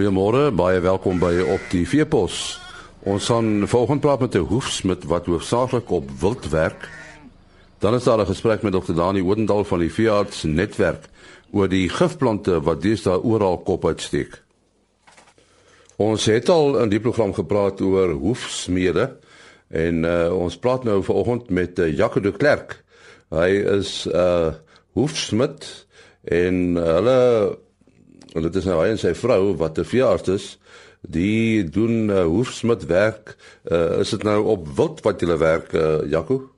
Goeiemôre, baie welkom by op die Veepos. Ons gaan volgende praat met 'n hoefsmid wat hoofsaaklik op wild werk. Dan is daar 'n gesprek met Dr. Dani Oudendal van die Veearts netwerk oor die gifplante wat deesdae oral kop uitsteek. Ons het al in die program gepraat oor hoefsmede en uh, ons praat nou vanoggend met uh, Jacques de Klerk. Hy is 'n uh, hoefsmid en uh, hulle en dit is nou hy en sy vrou wat 'n veearts is die doen uh, hoefsmid werk. Uh, is dit nou op wild wat jy werk uh, Jaco?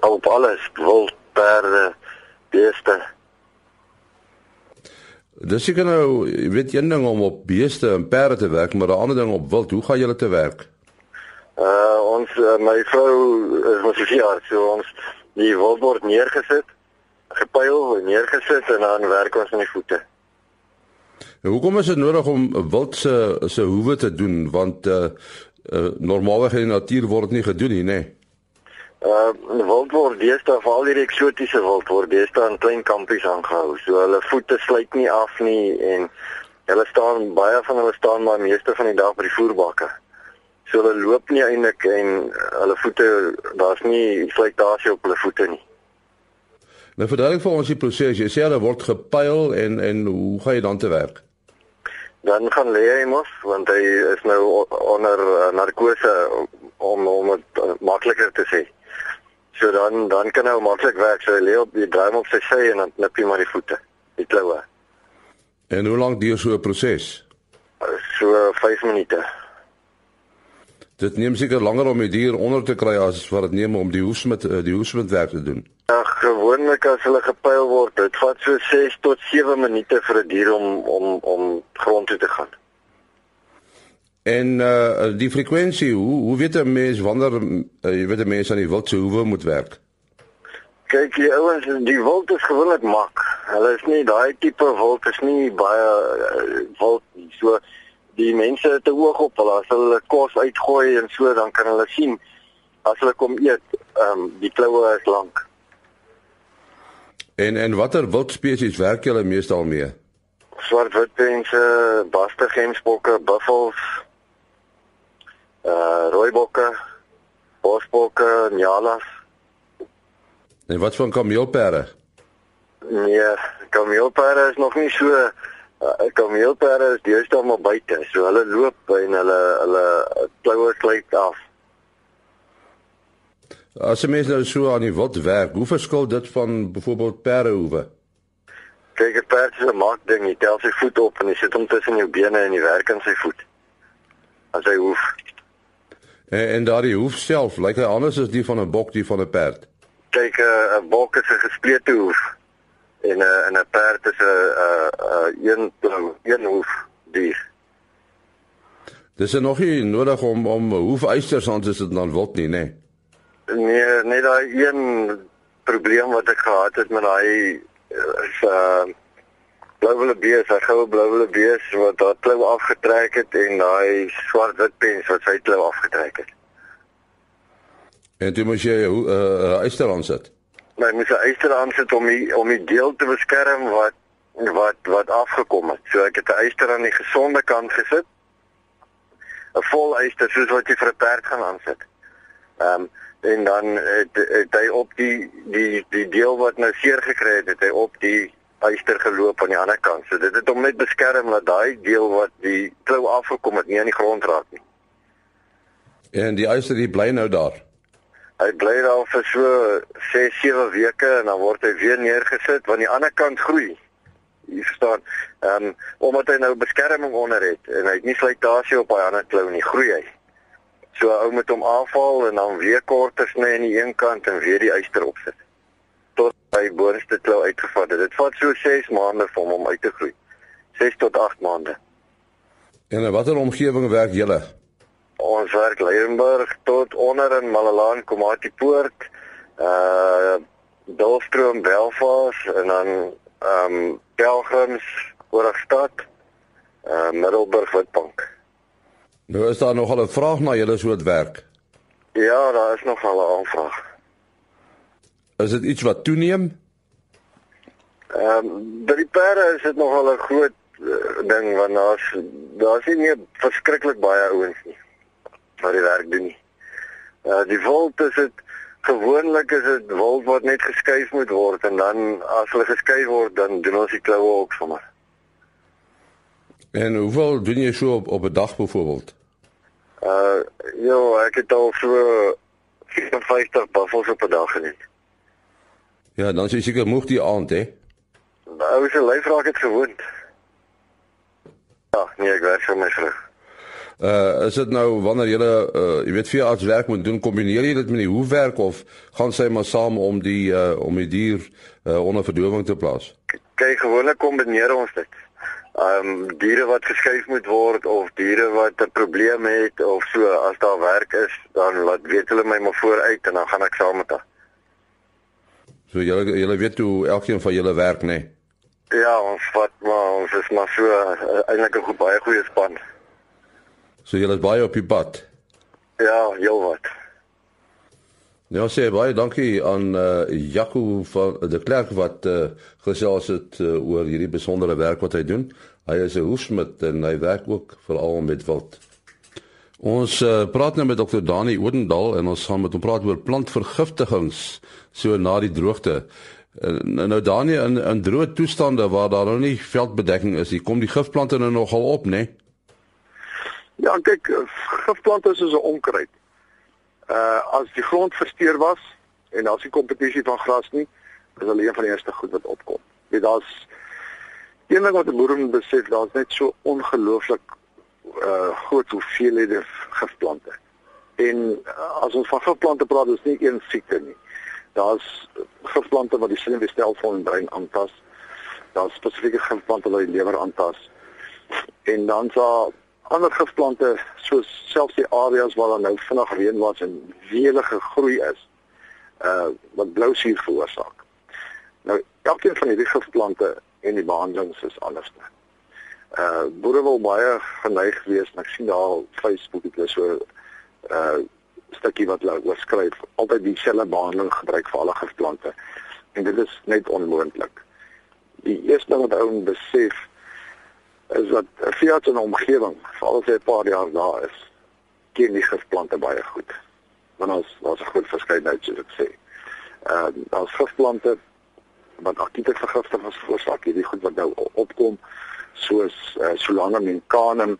Op alles wild perde beeste. Dis ek nou jy weet een ding om op beeste en perde te werk maar 'n ander ding op wild. Hoe gaan julle te werk? Uh, ons uh, my vrou is ons veearts so ons die wild word neergesit gepeil neergesit en dan werk ons met die voete hoekom is dit nodig om wild se se hoewe te doen want uh, uh normaalweg in die natuur word nie gedoen nie, nê? Nee. Uh wild word deesdae veral hierdie eksotiese wild word deesdae in klein kampies aangehou. So hulle voete sluit nie af nie en hulle staan baie van hulle staan maar meeste van die dag by die voerbakke. So hulle loop nie eintlik en hulle voete daar's nie slytasie op hulle voete nie. Nou verduidelik vir ons die proses. Jy sê hulle word gepyl en en hoe gaan jy dan te werk? dan gaan lê hy mos want hy is nou onder uh, narkose om om dit uh, makliker te sê. So dan dan kan hy maklik werk. So hy lê op die draai op sy sy en dan knip hy maar die voete, die kloue. En hoe lank duur so 'n proses? So 5 minute. Dit neem seker langer om die dier onder te kry as wat dit neem om die hoes met eh, die hoes met werk te doen. Ja, gewoonlik as hulle gepyl word, dit vat so 6 tot 7 minute vir 'n die dier om om om grond toe te gaan. En uh die frekwensie, hoe hoe weet 'n mens wanneer uh, jy weet 'n mens aan die wildse hoewe moet werk? Kyk, die ouens, die wild is gewoonlik mak. Hulle is nie daai tipe wild is nie baie uh, wild so die mense te hoog op hulle as hulle kos uitgooi en so dan kan hulle sien as hulle kom eet ehm um, die kloue is lank. En en watter wildspesies werk julle meestal mee? Swart witpense, baste gemsbokke, buffels, uh rooibokke, bosbokke, nyalas. En wat van kameelperde? Nee, kameelperde is nog nie so uh, kameelperde is deesdae maar buite, so hulle loop en hulle hulle kloue slyp af. As jy mens nou so aan die wild werk, hoe verskil dit van byvoorbeeld perdehoewe? Kyk, 'n perd se maak ding, jy tel sy voet op en jy sit hom tussen jou bene en jy werk aan sy voet. As hy hoef. En, en daardie hoef self, lyk hy anders as die van 'n bok, die van 'n perd? Kyk, 'n uh, bok is 'n gesplete hoef en 'n uh, 'n 'n perd is 'n uh, uh, een blou een hoef dier. Dis er nog nie nodig om om hoefeisters aan te sit dan wild nie, nê? Nee, nee net daai een probleem wat ek gehad het met daai is uh blauwele bees, hy goue blauwele bees wat daai klou afgetrek het en daai swart wit pens wat sy klou afgetrek het. En jy moet jy 'n uh, uh, eister aan sit my moes 'n eister aansit om die om die deel te beskerm wat wat wat afgekom het. So ek het 'n eister aan die gesonde kant gesit. 'n Vol eister soos wat jy vir 'n perd gaan aansit. Ehm um, en dan het, het hy op die die die deel wat nou seer gekry het, het hy op die eister geloop aan die ander kant. So dit het hom net beskerm dat daai deel wat die klou afgekom het nie aan die grond raak nie. En die eister die bly nou daar. Hy bly daar vir so 6, 7 weke en dan word hy weer neergesit want die ander kant groei. Jy verstaan? Ehm um, omdat hy nou beskerming onder het en hy het nie slytasie op hy ander klou nie, groei hy. So ou met hom aanval en dan weer korter sny aan die een kant en weer die eister opsit tot hy boonste klou uitgevat het. Dit vat so 6 maande vir hom om uit te groei. 6 tot 8 maande. En in watter omgewing werk julle? ons werk Leienburg tot onder in Malalaan Komatipoort uh Dolstroom Belfast en dan ehm um, Pelgrims Oorstad uh Middelburg Witbank. Nou is daar nog al 'n vraag na julle soort werk. Ja, daar is nog al 'n aanvraag. Is dit iets wat toeneem? Ehm um, by die perde is dit nog al 'n groot uh, ding want daar's daar's nie meer verskriklik baie ouens nie wat die werk doen nie. Uh die volt is dit gewoonlik is dit wild wat net geskuif moet word en dan as hulle geskuif word dan doen ons die kloue ook sommer. En hoeveel doen jy so op op 'n dag byvoorbeeld? Uh ja, ek het al so 54 buffels op 'n dag geneem. Ja, dan is jy seker moeg die aand, hè? Nou, se lyf raak dit gewoond. Ja, nee, ek werk vir my vrou. Uh is dit nou wanneer jy uh jy weet veearts werk moet doen, kombineer jy dit met die hoefwerk of gaan sy maar saam om die uh om die dier uh onder verdowing te plaas? Kyk, gewoonlik kombineer ons dit um diere wat geskuif moet word of diere wat 'n probleem het of so as daar werk is dan laat weet hulle my maar vooruit en dan gaan ek saam met hulle. So julle julle weet hoe elkeen van julle werk nê. Nee? Ja, ons vat maar ons is maar so uh, eintlik 'n baie goeie span. So julle is baie op die pad. Ja, heel wat. Ja, sê baie dankie aan uh, Jaco van die klerk wat uh, gesels het uh, oor hierdie besondere werk wat hy doen. Hy is 'n hoefsmid en hy werk ook veral met wild. Ons uh, praat nou met Dr. Dani Odendaal en ons gaan met hom praat oor plantvergiftigings so na die droogte. Uh, nou Dani in in droë toestande waar daar nou nie veldbedekking is, hier kom die gifplante nou nogal op, né? Nee? Ja, kyk, gifplante is so 'n onkruid uh as die grond versteur was en daar's nie kompetisie van gras nie, is hulle een van die eerste goed wat opkom. Dit daar's een ding wat die boere moet besef, daar's net so ongelooflik uh groot hoeveelhede gifplante. En uh, as ons van gifplante praat, is nie een siekte nie. Daar's gifplante wat die senuweestelsel en brein aantas. Daar's spesifieke gifplante wat die lewer aantas. En dan's daar ander gifplante soos selfs die areas waar daar nou vinnig reën was en welige groei is uh wat blou suur veroorsaak. Nou elkeen van hierdie gifplante en die behandelings is anders. Uh boere wil baie geneig wees en ek sien daar Facebook het so uh stukkie wat hulle oorskryf altyd dieselfde behandeling gebruik vir alle gifplante en dit is net onmoontlik. Die eerste wat ou besef is dat Fiat 'n omgewing, veral as hy 'n paar jaar daar is, ken die gifplante baie goed. Want ons daar's 'n groot verskeidenheid soos ek sê. Ehm uh, daar's gifplante wat aktief vergiftigings veroorsaak, hierdie goed wat nou opkom soos uh, Solanum en Canum,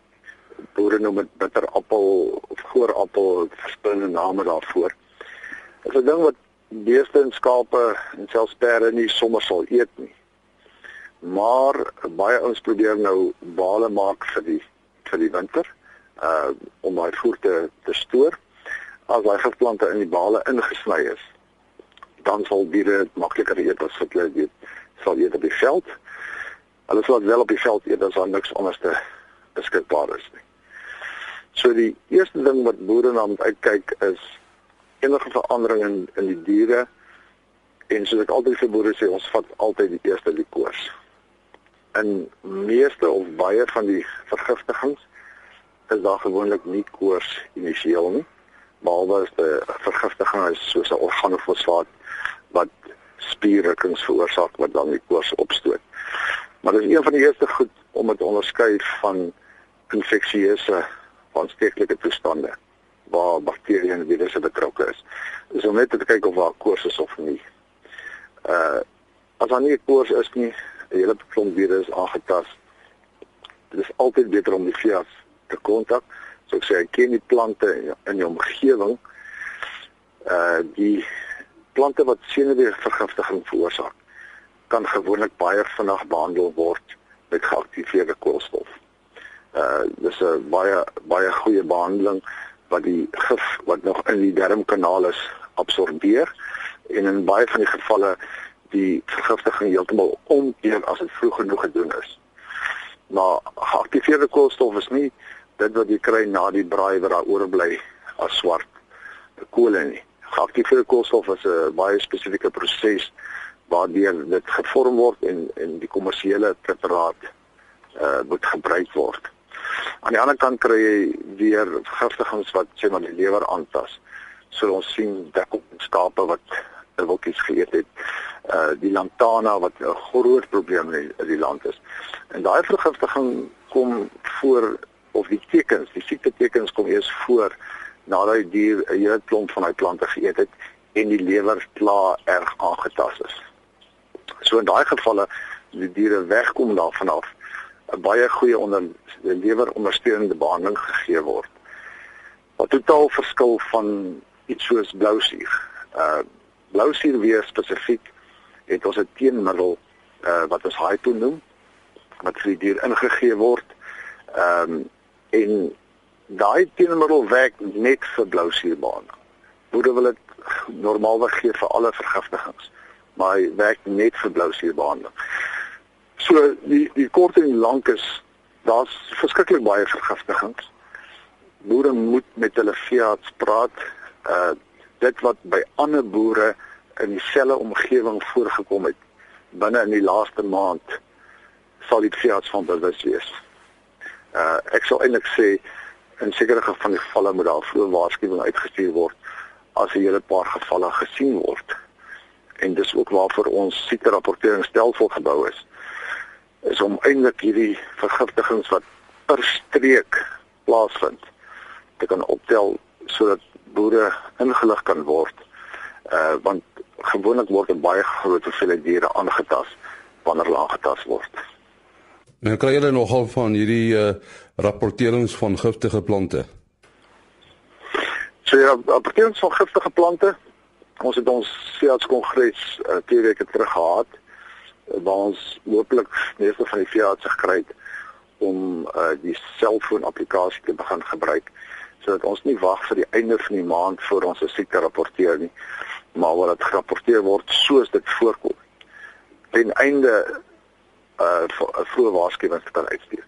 boere noem dit bitterappel of goorappel, verskillende name daarvoor. Dit is 'n ding wat beeste en skape en selfs perde nie sommer sal eet nie maar baie ouens probeer nou bale maak vir die vir die winter uh om daai voer te te stoor. As daai gifplante in die bale ingesny is dan sal diere makliker eet as wat hulle weet sal eet op die veld. Hulle sal wel op die veld eet as daar niks anders te beskikbaar is nie. So die eerste ding wat boere na moet uitkyk is enige verandering in in die diere. En soos ek altyd vir boere sê ons vat altyd die eerste die koers in meeste of baie van die vergiftigings is daar gewoonlik nie koors initieel nie behalwe as die vergiftiging is soos 'n organofosfaat wat spierrukkings veroorsaak wat dan die koors opstoot. Maar dit is een van die eerste goed om dit onderskei van infeksieuse aansteeklike toestande waar bakterieë en virusse betrokke is. Dis om net te kyk of daar koors is of nie. Uh as daar nie koors is nie, 'n hele klomp virus aangetast. Dit is altyd beter om die veearts te kontak. So ek sê ek ken die plante in die omgewing. Uh die plante wat senuweevergiftiging veroorsaak kan gewoonlik baie vinnig behandel word met geaktiveerde koolstof. Uh dis 'n baie baie goeie behandeling wat die gif wat nog in die darmkanaal is absorbeer en in baie van die gevalle die vergiftiging heeltemal omkeer as dit vroeg genoeg gedoen is. Maar geaktiveerde koolstof is nie dit wat jy kry na die braai wat daar oorbly as swart kolle nie. Geaktiveerde koolstof is 'n baie spesifieke proses waardeur dit gevorm word en en die kommersiële preparaat uh moet gebruik word. Aan die ander kant kry jy weer vergiftigings wat sê maar die lewer aantas. So ons sien dik op skape wat wilkies geëet het uh die lantana wat 'n groot probleem in die, in die land is. En daai vergiftiging kom voor of die tekens, die siekte tekens kom eers voor nadat die dier 'n hele klomp van daai plante geëet het en die lewer klaar erg aangetast is. So in daai gevalle die diere wegkom daarvan af 'n baie goeie onder lewer ondersteunende behandeling gegee word. Wat totaal verskil van iets soos blousuur. Uh blousuur weer spesifiek het ons 'n teenmiddel uh wat ons hypo noem wat vir die dier ingegee word. Ehm um, en daai teenmiddel werk net vir blousuurbane. Boere wil dit normaalweg gee vir alle vergiftigings, maar hy werk net vir blousuurbane. So die die kort en lank is daar's verskriklik baie vergiftigings. Boere moet met hulle veearts praat. Uh dit wat by ander boere in dieselfde omgewing voorgekom het binne in die laaste maand sal die veearts van bewus wees. Uh ek sou eintlik sê in sekere van die gevalle moet daar vroeë waarskuwing uitgestuur word as 'n hele paar gevalle gesien word. En dis ook waarvoor ons siekte rapporteringsstelsel gebou is is om eintlik hierdie vergiftigings wat per streek plaasvind te kan optel sodat boere ingelig kan word. Uh want gewoonlik word 'n baie groot hoeveelheid diere aangetast wanneer hulle aangetast word. En kry julle nogal van hierdie uh rapporterings van giftige plante? So ja, rapporterings van giftige plante. Ons het ons veeartskongres uh, twee weke terug gehad waar ons hopelik meeste van die veeartse gekry het om uh, die selfoon applikasie te begin gebruik sodat ons nie wag vir die einde van die maand voor ons 'n siekte rapporteer nie maar wat dit gerapporteer word soos dit voorkom ten einde uh 'n vroeë waarskuwing te kan uitstuur.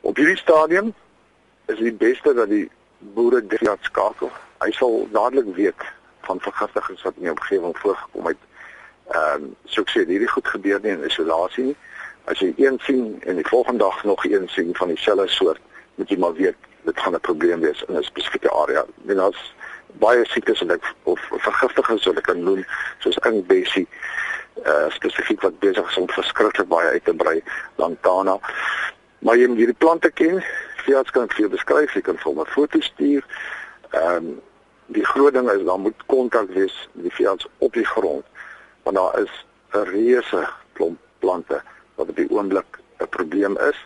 Op hierdie stadium is dit beste dat die boere dit skakel. Hy sal dadelik weet van vergiftigings wat in die omgewing voorgekom het ehm um, so ek sê hierdie goed gebeur nie in isolasie nie. As jy een sien en die volgende dag nog een sien van dieselfde soort, moet jy maar weet dit gaan 'n probleem wees in 'n spesifieke area. En as baie siektes en ek of vergiftigings wat ek kan noem soos inkbesie uh eh, spesifiek wat besig is om verskriklik baie uit te brei lantana. Maar jy moet hierdie plante ken. Fiats kan vir jou beskryf, jy kan vir 'n foto stuur. Ehm um, die groot ding is dan moet kontak wees met die fiats op die grond want daar is 'n reuse klomp plante wat op die oomblik 'n probleem is.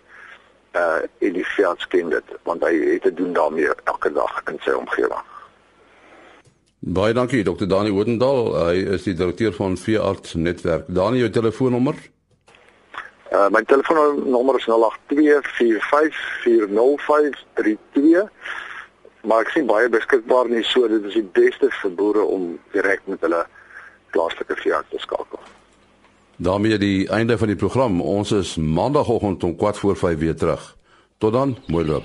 Uh en die veld ken dit want hy het te doen daarmee elke dag in sy omgewing. Baie dankie Dr. Dani Woodendal. Hy is die direkteur van Veearts Netwerk. Dani, jou telefoonnommer? Uh my telefoonnommer is 0824540532. Maar ek sien baie beskikbaar nie so dit is die beste vir boere om direk met hulle plaaslike veearts te skakel. daarmee die einde van die program. Ons is maandagooggend om 4 voor 5 weer terug. Tot dan, mooi loop.